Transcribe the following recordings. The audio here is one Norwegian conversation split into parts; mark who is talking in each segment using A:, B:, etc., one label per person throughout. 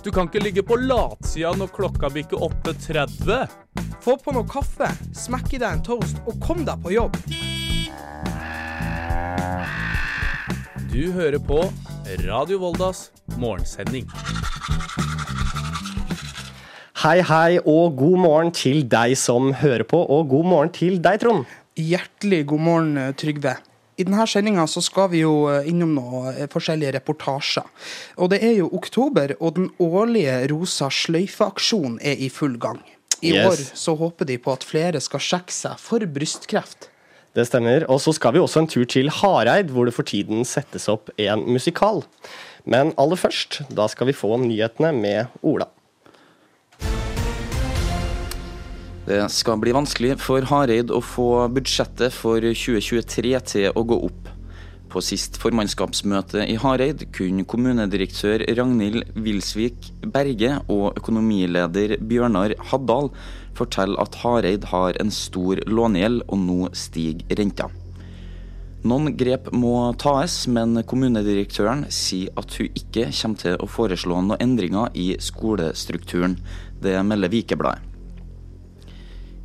A: Du kan ikke ligge på latsida når klokka bikker 8.30.
B: Få på noe kaffe, smekk i deg en toast og kom deg på jobb.
A: Du hører på Radio Voldas morgensending.
C: Hei, hei, og god morgen til deg som hører på, og god morgen til deg, Trond.
B: Hjertelig god morgen, Trygve. I denne sendinga skal vi jo eh, innom noen eh, forskjellige reportasjer. Og det er jo oktober, og den årlige Rosa sløyfe-aksjonen er i full gang. I
C: Yes.
B: år så håper de på at flere skal sjekke seg for brystkreft.
C: Det stemmer. Og så skal vi også en tur til Hareid, hvor det for tiden settes opp en musikal. Men aller først, da skal vi få nyhetene med Ola.
D: Det skal bli vanskelig for Hareid å få budsjettet for 2023 til å gå opp. På sist formannskapsmøte i Hareid kunne kommunedirektør Ragnhild Wilsvik Berge og økonomileder Bjørnar Haddal fortelle at Hareid har en stor lånegjeld, og nå stiger renta. Noen grep må tas, men kommunedirektøren sier at hun ikke kommer til å foreslå noen endringer i skolestrukturen. Det melder Vikebladet.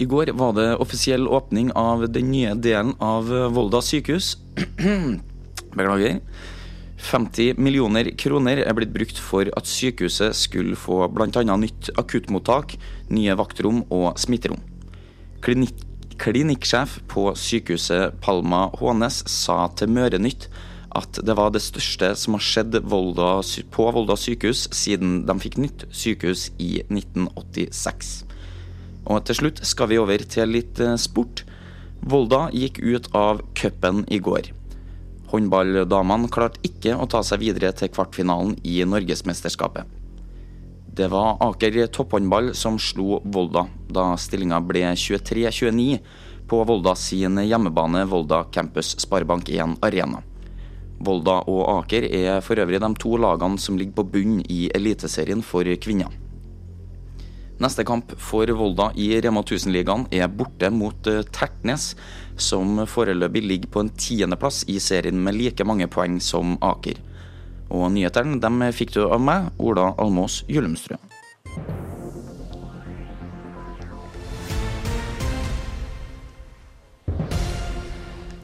D: I går var det offisiell åpning av den nye delen av Volda sykehus. Beklager. 50 millioner kroner er blitt brukt for at sykehuset skulle få bl.a. nytt akuttmottak, nye vaktrom og smitterom. Klinik klinikksjef på sykehuset Palma Hånes sa til Mørenytt at det var det største som har skjedd Volda, på Volda sykehus siden de fikk nytt sykehus i 1986. Og til slutt skal vi over til litt eh, sport. Volda gikk ut av cupen i går. Håndballdamene klarte ikke å ta seg videre til kvartfinalen i Norgesmesterskapet. Det var Aker topphåndball som slo Volda, da stillinga ble 23-29 på Volda sin hjemmebane Volda Campus Sparebank 1 Arena. Volda og Aker er for øvrig de to lagene som ligger på bunn i Eliteserien for kvinner. Neste kamp for Volda i Rema 1000-ligaen er borte mot eh, Tertnes, som foreløpig ligger på en tiendeplass i serien med like mange poeng som Aker. Og nyhetene fikk du av meg, Ola Almås Gyllumstrø.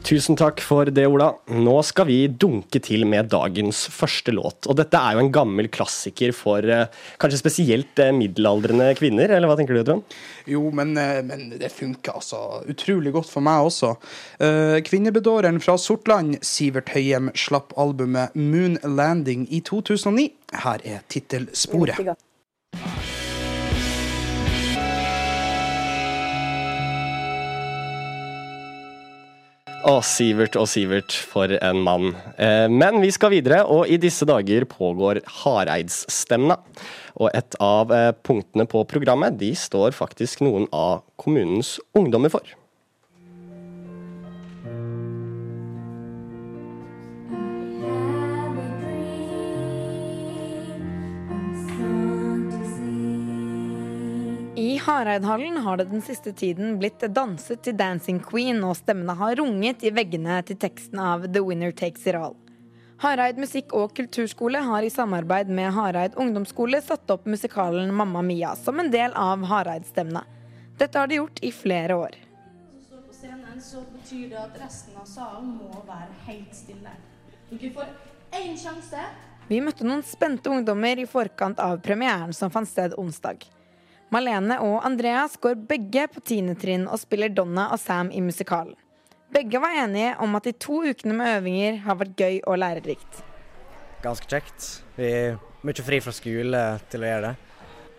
C: Tusen takk for det, Ola. Nå skal vi dunke til med dagens første låt. Og dette er jo en gammel klassiker for eh, kanskje spesielt eh, middelaldrende kvinner, eller hva tenker du, Trond?
B: Jo, men, eh, men det funker altså utrolig godt for meg også. Kvinnebedåren Kvinnebedåreren fra Sortland, Sivert Høyem, slapp albumet Moon Landing i 2009. Her er tittelsporet.
C: Å, Sivert og Sivert, for en mann. Eh, men vi skal videre, og i disse dager pågår Hareidsstevna. Og et av eh, punktene på programmet, de står faktisk noen av kommunens ungdommer for.
E: I Hareidhallen har det den siste tiden blitt danset til Dancing Queen, og stemmene har runget i veggene til teksten av The Winner Takes It All. Hareid musikk- og kulturskole har i samarbeid med Hareid ungdomsskole satt opp musikalen Mamma Mia som en del av Hareidstevnet. Dette har de gjort i flere år.
F: står på scenen, så betyr det at resten av salen må være helt stille. Dere får én sjanse.
E: Vi møtte noen spente ungdommer i forkant av premieren som fant sted onsdag. Malene og Andreas går begge på tiende trinn og spiller Donna og Sam i musikalen. Begge var enige om at de to ukene med øvinger har vært gøy og lærerikt.
G: ganske kjekt. Vi er mye fri fra skole til å gjøre det.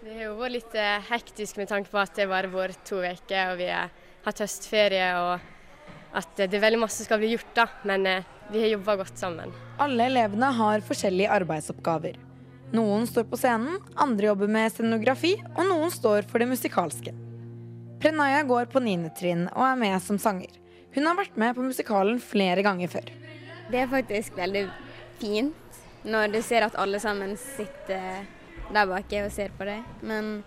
H: Det har jo vært litt eh, hektisk med tanke på at det bare har vært to uker og vi har hatt høstferie og at eh, det er veldig masse som skal bli gjort, da. Men eh, vi har jobba godt sammen.
E: Alle elevene har forskjellige arbeidsoppgaver. Noen står på scenen, andre jobber med scenografi, og noen står for det musikalske. Prenaya går på niende trinn og er med som sanger. Hun har vært med på musikalen flere ganger før.
I: Det er faktisk veldig fint når du ser at alle sammen sitter der bak og ser på deg. Men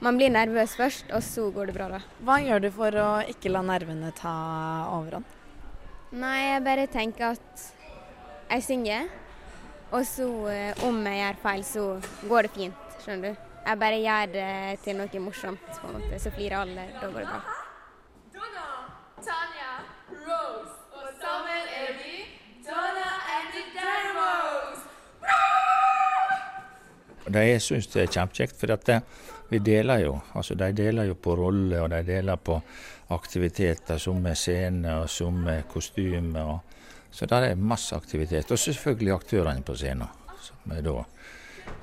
I: man blir nervøs først, og så går det bra, da.
E: Hva gjør du for å ikke la nervene ta overhånd?
I: Nei, jeg bare tenker at jeg synger, og så eh, om jeg gjør feil, så går det fint. Skjønner du? Jeg bare gjør det til noe morsomt, på en måte. Så flirer alle. Da går det bra.
J: Donna, Tanya, Rose. Og sammen er vi Donna and the Dermos!
K: Det jeg syns det er kjempekjekt, for at det, vi deler jo. Altså de deler jo på roller, og de deler på aktiviteter, som er scene og som er kostyme. Og, så der er masse aktivitet. Og selvfølgelig aktørene på scenen. Som er da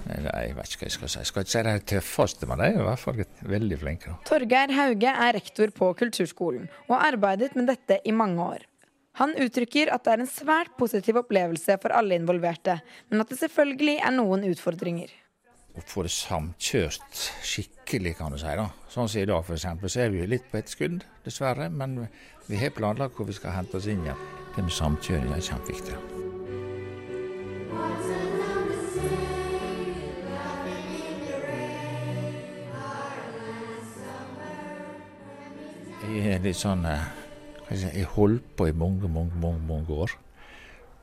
K: Jeg vet ikke hva jeg skal si. Jeg skal ikke si de tøffeste, men de er i hvert fall veldig flinke.
E: Torgeir Hauge er rektor på kulturskolen og har arbeidet med dette i mange år. Han uttrykker at det er en svært positiv opplevelse for alle involverte, men at det selvfølgelig er noen utfordringer.
K: Å få det samkjørt skikkelig, kan du si. da. Sånn som i dag f.eks. så er vi litt på et skudd, dessverre. Men vi har planlagt hvor vi skal hente oss inn igjen. Det med samkjøring er kjempeviktig. Jeg er litt sånn eh, jeg, holdt på i mange, mange, mange, mange år.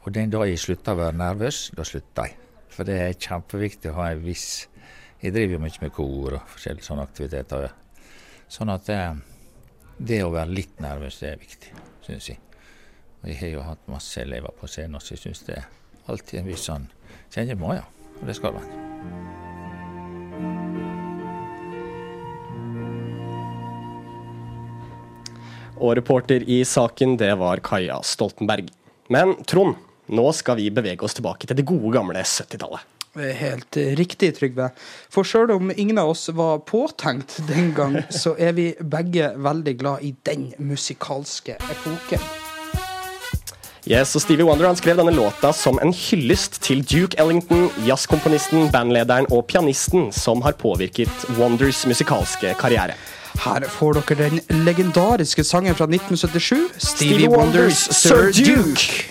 K: Og den dag jeg slutta å være nervøs, da slutta jeg. For det er kjempeviktig å ha en viss Jeg driver jo mye med kor og forskjellige sånne aktiviteter. Sånn at det, det å være litt nervøs, det er viktig, syns jeg. Jeg har jo hatt masse elever på scenen, så jeg syns det er alltid en viss sånn Kjenner må, ja. Og det skal man.
C: Og reporter i saken, det var Kaja Stoltenberg. Men Trond, nå skal vi bevege oss tilbake til det gode, gamle 70-tallet.
B: Helt riktig, Trygve. For sjøl om ingen av oss var påtenkt den gang, så er vi begge veldig glad i den musikalske epoken.
C: Yes, og Stevie Wonder han skrev denne låta som en hyllest til Duke Ellington, jazzkomponisten, bandlederen og pianisten som har påvirket Wonders musikalske karriere.
B: Her får dere den legendariske sangen fra 1977, Stevie,
C: Stevie
B: Wonders Sir Duke.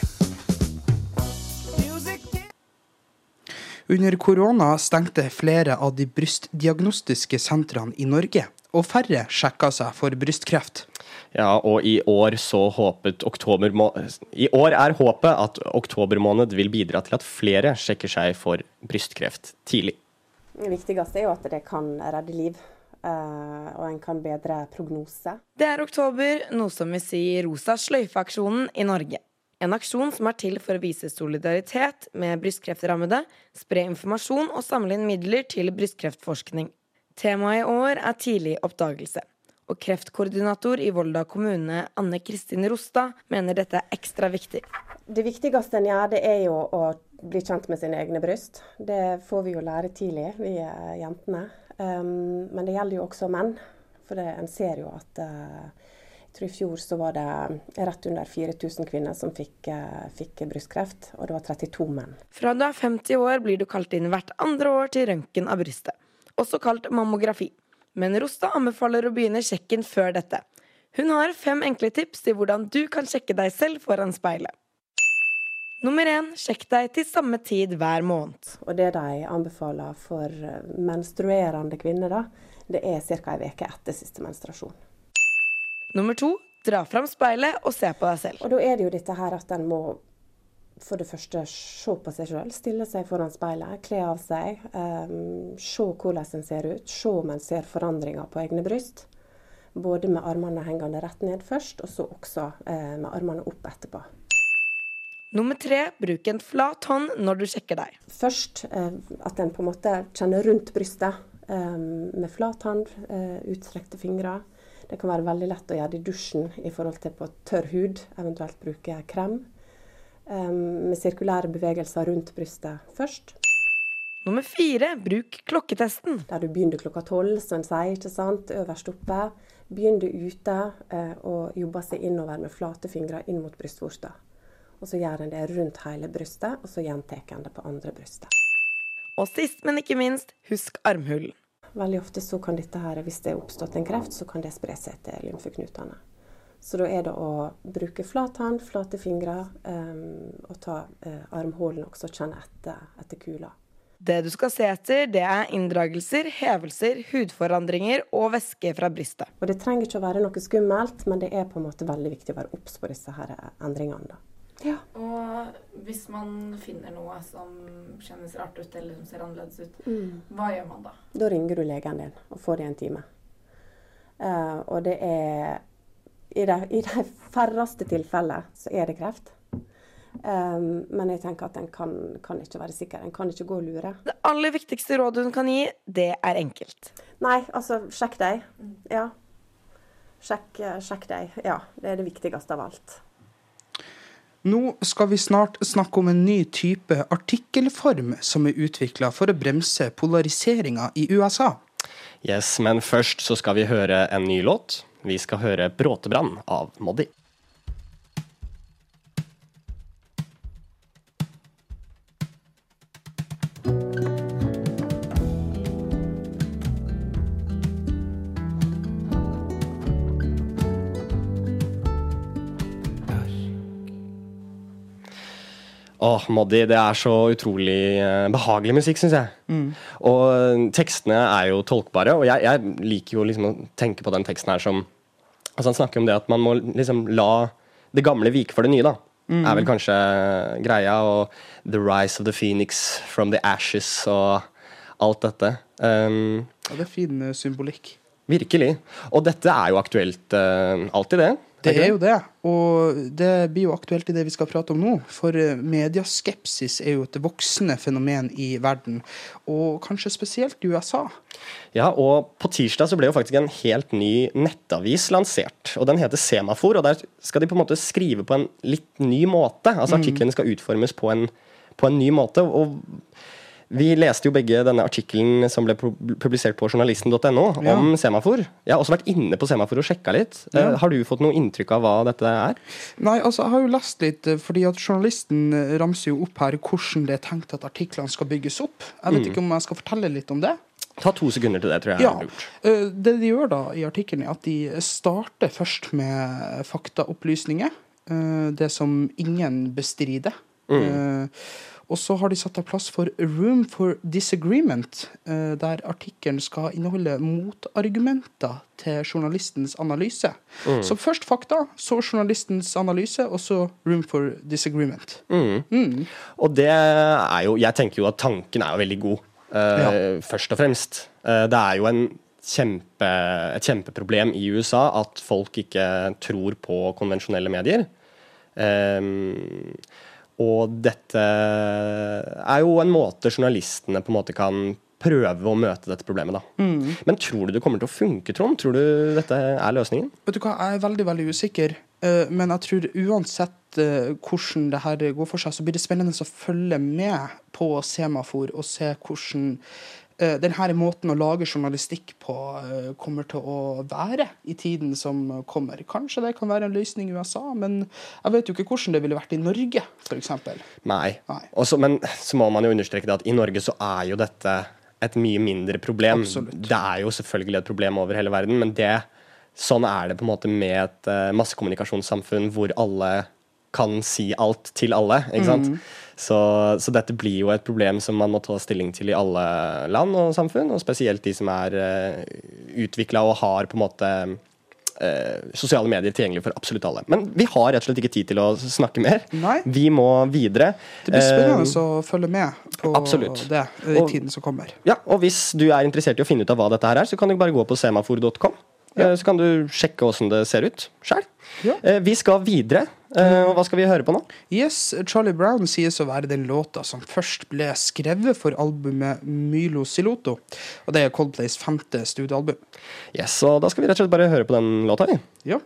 B: Under korona stengte flere av de brystdiagnostiske sentrene i Norge, og færre sjekka seg for brystkreft.
C: Ja, og i år så håpet oktober må I år er håpet at oktober måned vil bidra til at flere sjekker seg for brystkreft tidlig.
L: Det viktigste er jo at det kan redde liv, eh, og en kan bedre prognose.
E: Det er oktober, noe som vil si Rosa sløyfe-aksjonen i Norge. En aksjon som er til for å vise solidaritet med brystkreftrammede, spre informasjon og samle inn midler til brystkreftforskning. Temaet i år er tidlig oppdagelse. Og kreftkoordinator i Volda kommune, Anne Kristin Rostad, mener dette er ekstra viktig.
L: Det viktigste en gjør, det er jo å bli kjent med sine egne bryst. Det får vi jo lære tidlig, vi er jentene. Um, men det gjelder jo også menn. For det, en ser jo at uh, jeg tror I fjor så var det rett under 4000 kvinner som fikk, uh, fikk brystkreft, og det var 32 menn.
E: Fra du er 50 år blir du kalt inn hvert andre år til røntgen av brystet, også kalt mammografi. Men Rosta anbefaler å begynne sjekken før dette. Hun har fem enkle tips til hvordan du kan sjekke deg selv foran speilet. Nummer én, sjekk deg til samme tid hver måned.
L: Og det de anbefaler for menstruerende kvinner, da, det er ca. ei uke etter siste menstruasjon.
E: Nummer to, dra fram speilet og se på deg selv.
L: Og da er det jo dette her at en må for det første se på seg sjøl, stille seg foran speilet, kle av seg. Um, se hvordan en ser ut. Se om en ser forandringer på egne bryst. Både med armene hengende rett ned først, og så også eh, med armene opp etterpå.
E: Nummer tre, bruk en flat hånd når du sjekker deg.
L: Først eh, at en på en måte kjenner rundt brystet eh, med flat hånd, eh, utstrekte fingre. Det kan være veldig lett å gjøre det i dusjen i forhold til på tørr hud, eventuelt bruke krem. Med sirkulære bevegelser rundt brystet først.
E: Nummer fire, bruk klokketesten.
L: Der du begynner klokka tolv, som en sier, ikke sant, øverst oppe. Begynner ute uh, og jobber seg innover med flate fingre inn mot brystvorta. Og så gjør en det rundt hele brystet, og så gjentar en det på andre brystet.
E: Og sist, men ikke minst, husk armhulen.
L: Veldig ofte så kan dette her, hvis det er oppstått en kreft, så kan det spre seg til lymfeknutene. Så da er det å bruke flat hånd, flate fingre, um, og ta uh, armhulen også, kjenne etter, etter kula.
E: Det du skal se etter, det er inndragelser, hevelser, hudforandringer og væske fra brystet.
L: Og Det trenger ikke å være noe skummelt, men det er på en måte veldig viktig å være obs på disse her endringene. Da. Ja.
M: Og hvis man finner noe som kjennes rart ut eller som ser annerledes ut,
L: Mm.
M: hva gjør man da?
L: Da ringer du legen din og får deg en time. Uh, og det er I de, i de færreste tilfeller så er det kreft. Um, men jeg tenker at en kan, kan ikke være sikker. En kan ikke gå og lure.
E: Det aller viktigste rådet hun kan gi, det er enkelt.
L: Nei, altså, sjekk deg. Ja. Sjekk, eh, sjekk deg. Ja, det er det viktigste av alt.
B: Nå skal vi snart snakke om en ny type artikkelform som er utvikla for å bremse polariseringa i USA.
C: Yes, men først så skal vi høre en ny låt. Vi skal høre 'Bråtebrann' av Moddi. Åh, Moddi, det er så utrolig eh, behagelig musikk, syns jeg.
B: Mm.
C: Og tekstene er jo tolkbare, og jeg, jeg liker jo liksom å tenke på den teksten her som Altså Han snakker om det at man må liksom la det gamle vike for det nye, da.
B: Mm.
C: Er vel kanskje greia. Og The Rise of the Phoenix from the Ashes og alt dette. Um,
B: Ja, det er fin eh, symbolikk.
C: virkelig. Og dette er jo aktuelt uh, alltid, det.
B: Det er jo det, og det blir jo aktuelt i det vi skal prate om nå. For medieskepsis mediaskepsis er jo et voksende fenomen i verden, og kanskje spesielt i USA.
C: Ja, og på tirsdag så ble jo faktisk en helt ny nettavis lansert. Og den heter Semafor, og der skal de på en måte skrive på en litt ny måte. Altså
B: Mm.
C: artiklene skal utformes på en, på en ny måte. Og vi leste jo begge denne artikkelen som ble publisert på journalisten.no
B: Ja.
C: om Semafor. Jeg har også vært inne på Semafor og sjekka litt.
B: Ja.
C: Eh, har du fått noe inntrykk av hva dette er?
B: Nei, altså, jeg har jo lest litt, eh, fordi at journalisten eh, ramser jo opp her hvordan det er tenkt at artiklene skal bygges opp. Jeg vet
C: Mm.
B: ikke om jeg skal fortelle litt om det.
C: Ta to sekunder til det, tror jeg.
B: Ja.
C: er lurt.
B: Det de gjør da i artikkelen, er at de starter først med faktaopplysninger. Det som ingen bestrider.
C: Mm.
B: Eh, Og så har de satt av plass for room for disagreement, eh, der artikkelen skal inneholde motargumenter til journalistens analyse.
C: Mm.
B: Så først fakta, så journalistens analyse, og så room for disagreement.
C: Mm. Og det er jo Jeg tenker jo at tanken er jo veldig god, ja. først og fremst. Eh, det er jo en kjempe, et kjempeproblem i USA at folk ikke tror på konvensjonelle medier. Ehm, og dette er jo en måte journalistene på en måte kan prøve å møte dette problemet, da.
B: Mm.
C: Men tror du det kommer til å funke, Trond? Tror du dette er løsningen?
B: Vet du hva, jeg er veldig, veldig usikker. eh, Men jeg tror uansett eh, hvordan det her går for seg, så blir det spennende å følge med på Semafor og se hvordan denne måten å lage journalistikk på eh, kommer til å være i tiden som kommer. Kanskje det kan være en løsning i USA, men jeg vet jo ikke hvordan det ville vært i Norge, f.eks.
C: Nei. Også, men så må man jo understreke det at i Norge så er jo dette et mye mindre problem. Det er jo selvfølgelig et problem over hele verden, men det, sånn er det på en måte med et eh, massekommunikasjonssamfunn hvor alle kan si alt til alle. ikke sant?
B: Mm.
C: Så, så dette blir jo et problem som man må ta stilling til i alle land og samfunn, og spesielt de som er uh, utvikla og har på en måte uh, sosiale medier tilgjengelig for absolutt alle. Men vi har rett og slett ikke tid til å snakke mer. Vi må videre.
B: Det blir spennende
C: Eh,
B: å følge med på
C: absolutt.
B: det eh, i
C: Og-
B: tiden som kommer.
C: ja, og hvis du er interessert i å finne ut av hva dette her er, så kan du bare gå på semafor.com. Ja. Så kan du sjekke åssen det ser ut sjøl. Vi skal videre. Og hva skal vi høre på nå?
B: Yes, Charlie Brown sies å være den låta som først ble skrevet for albumet Mylo Siloto. Og det er Coldplays femte studioalbum.
C: Yes, og Da skal vi rett og slett bare høre på den låta, vi.
B: Ja.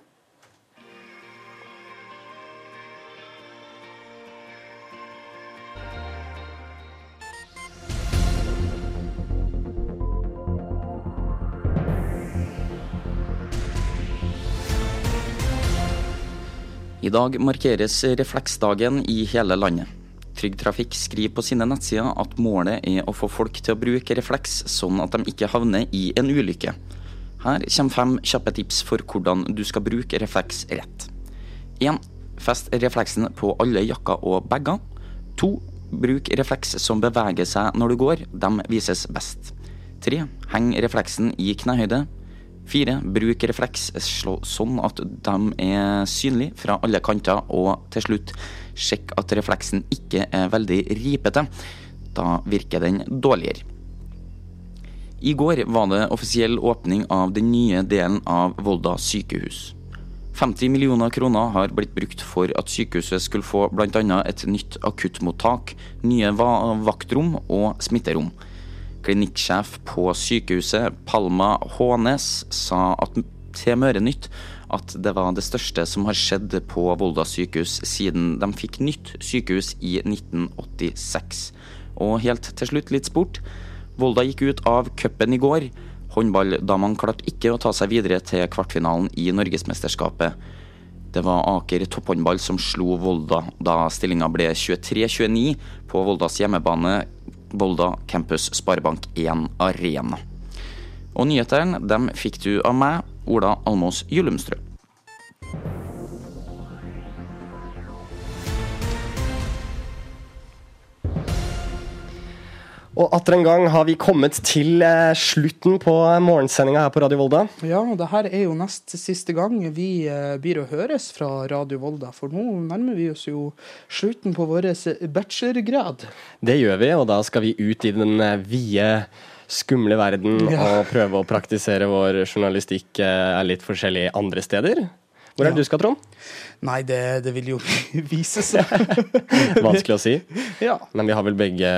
D: I dag markeres refleksdagen i hele landet. Trygg Trafikk skriver på sine nettsider at målet er å få folk til å bruke refleks, sånn at de ikke havner i en ulykke. Her kommer fem kjappe tips for hvordan du skal bruke refleks rett. 1. Fest refleksen på alle jakker og bager. 2. Bruk refleks som beveger seg når du går, de vises best. 3. Heng refleksen i knehøyde. Fire, bruk refleks sånn at de er synlige fra alle kanter. Og til slutt, sjekk at refleksen ikke er veldig ripete. Da virker den dårligere. I går var det offisiell åpning av den nye delen av Volda sykehus. 50 millioner kroner har blitt brukt for at sykehuset skulle få bl.a. et nytt akuttmottak, nye va vaktrom og smitterom. Klinikksjef på sykehuset, Palma Hånes, sa at til Mørenytt at det var det største som har skjedd på Volda sykehus siden de fikk nytt sykehus i 1986. Og helt til slutt litt sport. Volda gikk ut av cupen i går. Håndballdamene klarte ikke å ta seg videre til kvartfinalen i Norgesmesterskapet. Det var Aker topphåndball som slo Volda da stillinga ble 23-29 på Voldas hjemmebane Volda Campus Sparebank 1 Arena. Og nyhetene dem fikk du av meg, Ola Almås Gyllumstrø.
C: Og atter en gang har vi kommet til eh, slutten på morgensendinga her på Radio Volda.
B: Ja, og det her er jo nest siste gang vi eh, blir å høres fra Radio Volda, for nå nærmer vi oss jo slutten på vår bachelorgrad.
C: Det gjør vi, og da skal vi ut i den eh, vide, skumle verden
B: Ja.
C: og prøve å praktisere vår journalistikk eh, litt forskjellig andre steder. Hvor er det
B: Ja.
C: du skal, Trond?
B: Nei, det, det vil jo vise seg.
C: Vanskelig å si.
B: Ja.
C: Men vi har vel begge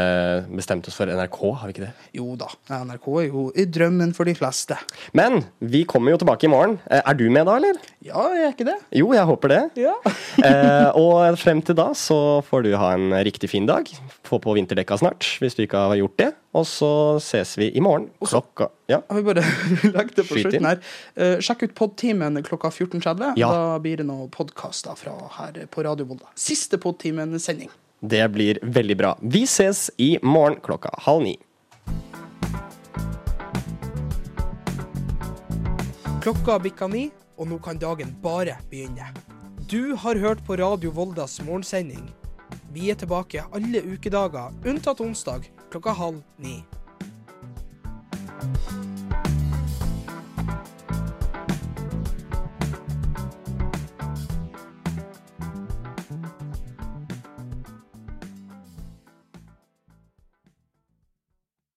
C: bestemt oss for NRK, har vi ikke det?
B: Jo da, NRK er jo i drømmen for de fleste.
C: Men vi kommer jo tilbake i morgen. Eh, Er du med da, eller?
B: Ja, jeg er ikke det?
C: Jo, jeg håper det.
B: Ja.
C: eh, og frem til da så får du ha en riktig fin dag. Få på vinterdekka snart, hvis du ikke har gjort det. Og så ses vi i morgen klokka Ja.
B: Har vi bare lagt det på slutten her. Uh, sjekk ut podtimen klokka 14.30.
C: Ja.
B: Da blir det noen podkaster fra her på Radio Volda. Siste podtimen-sending.
C: Det blir veldig bra. Vi ses i morgen klokka halv ni.
B: Klokka bikka ni, og nå kan dagen bare begynne. Du har hørt på Radio Voldas morgensending. Vi er tilbake alle ukedager, unntatt onsdag klokka halv ni.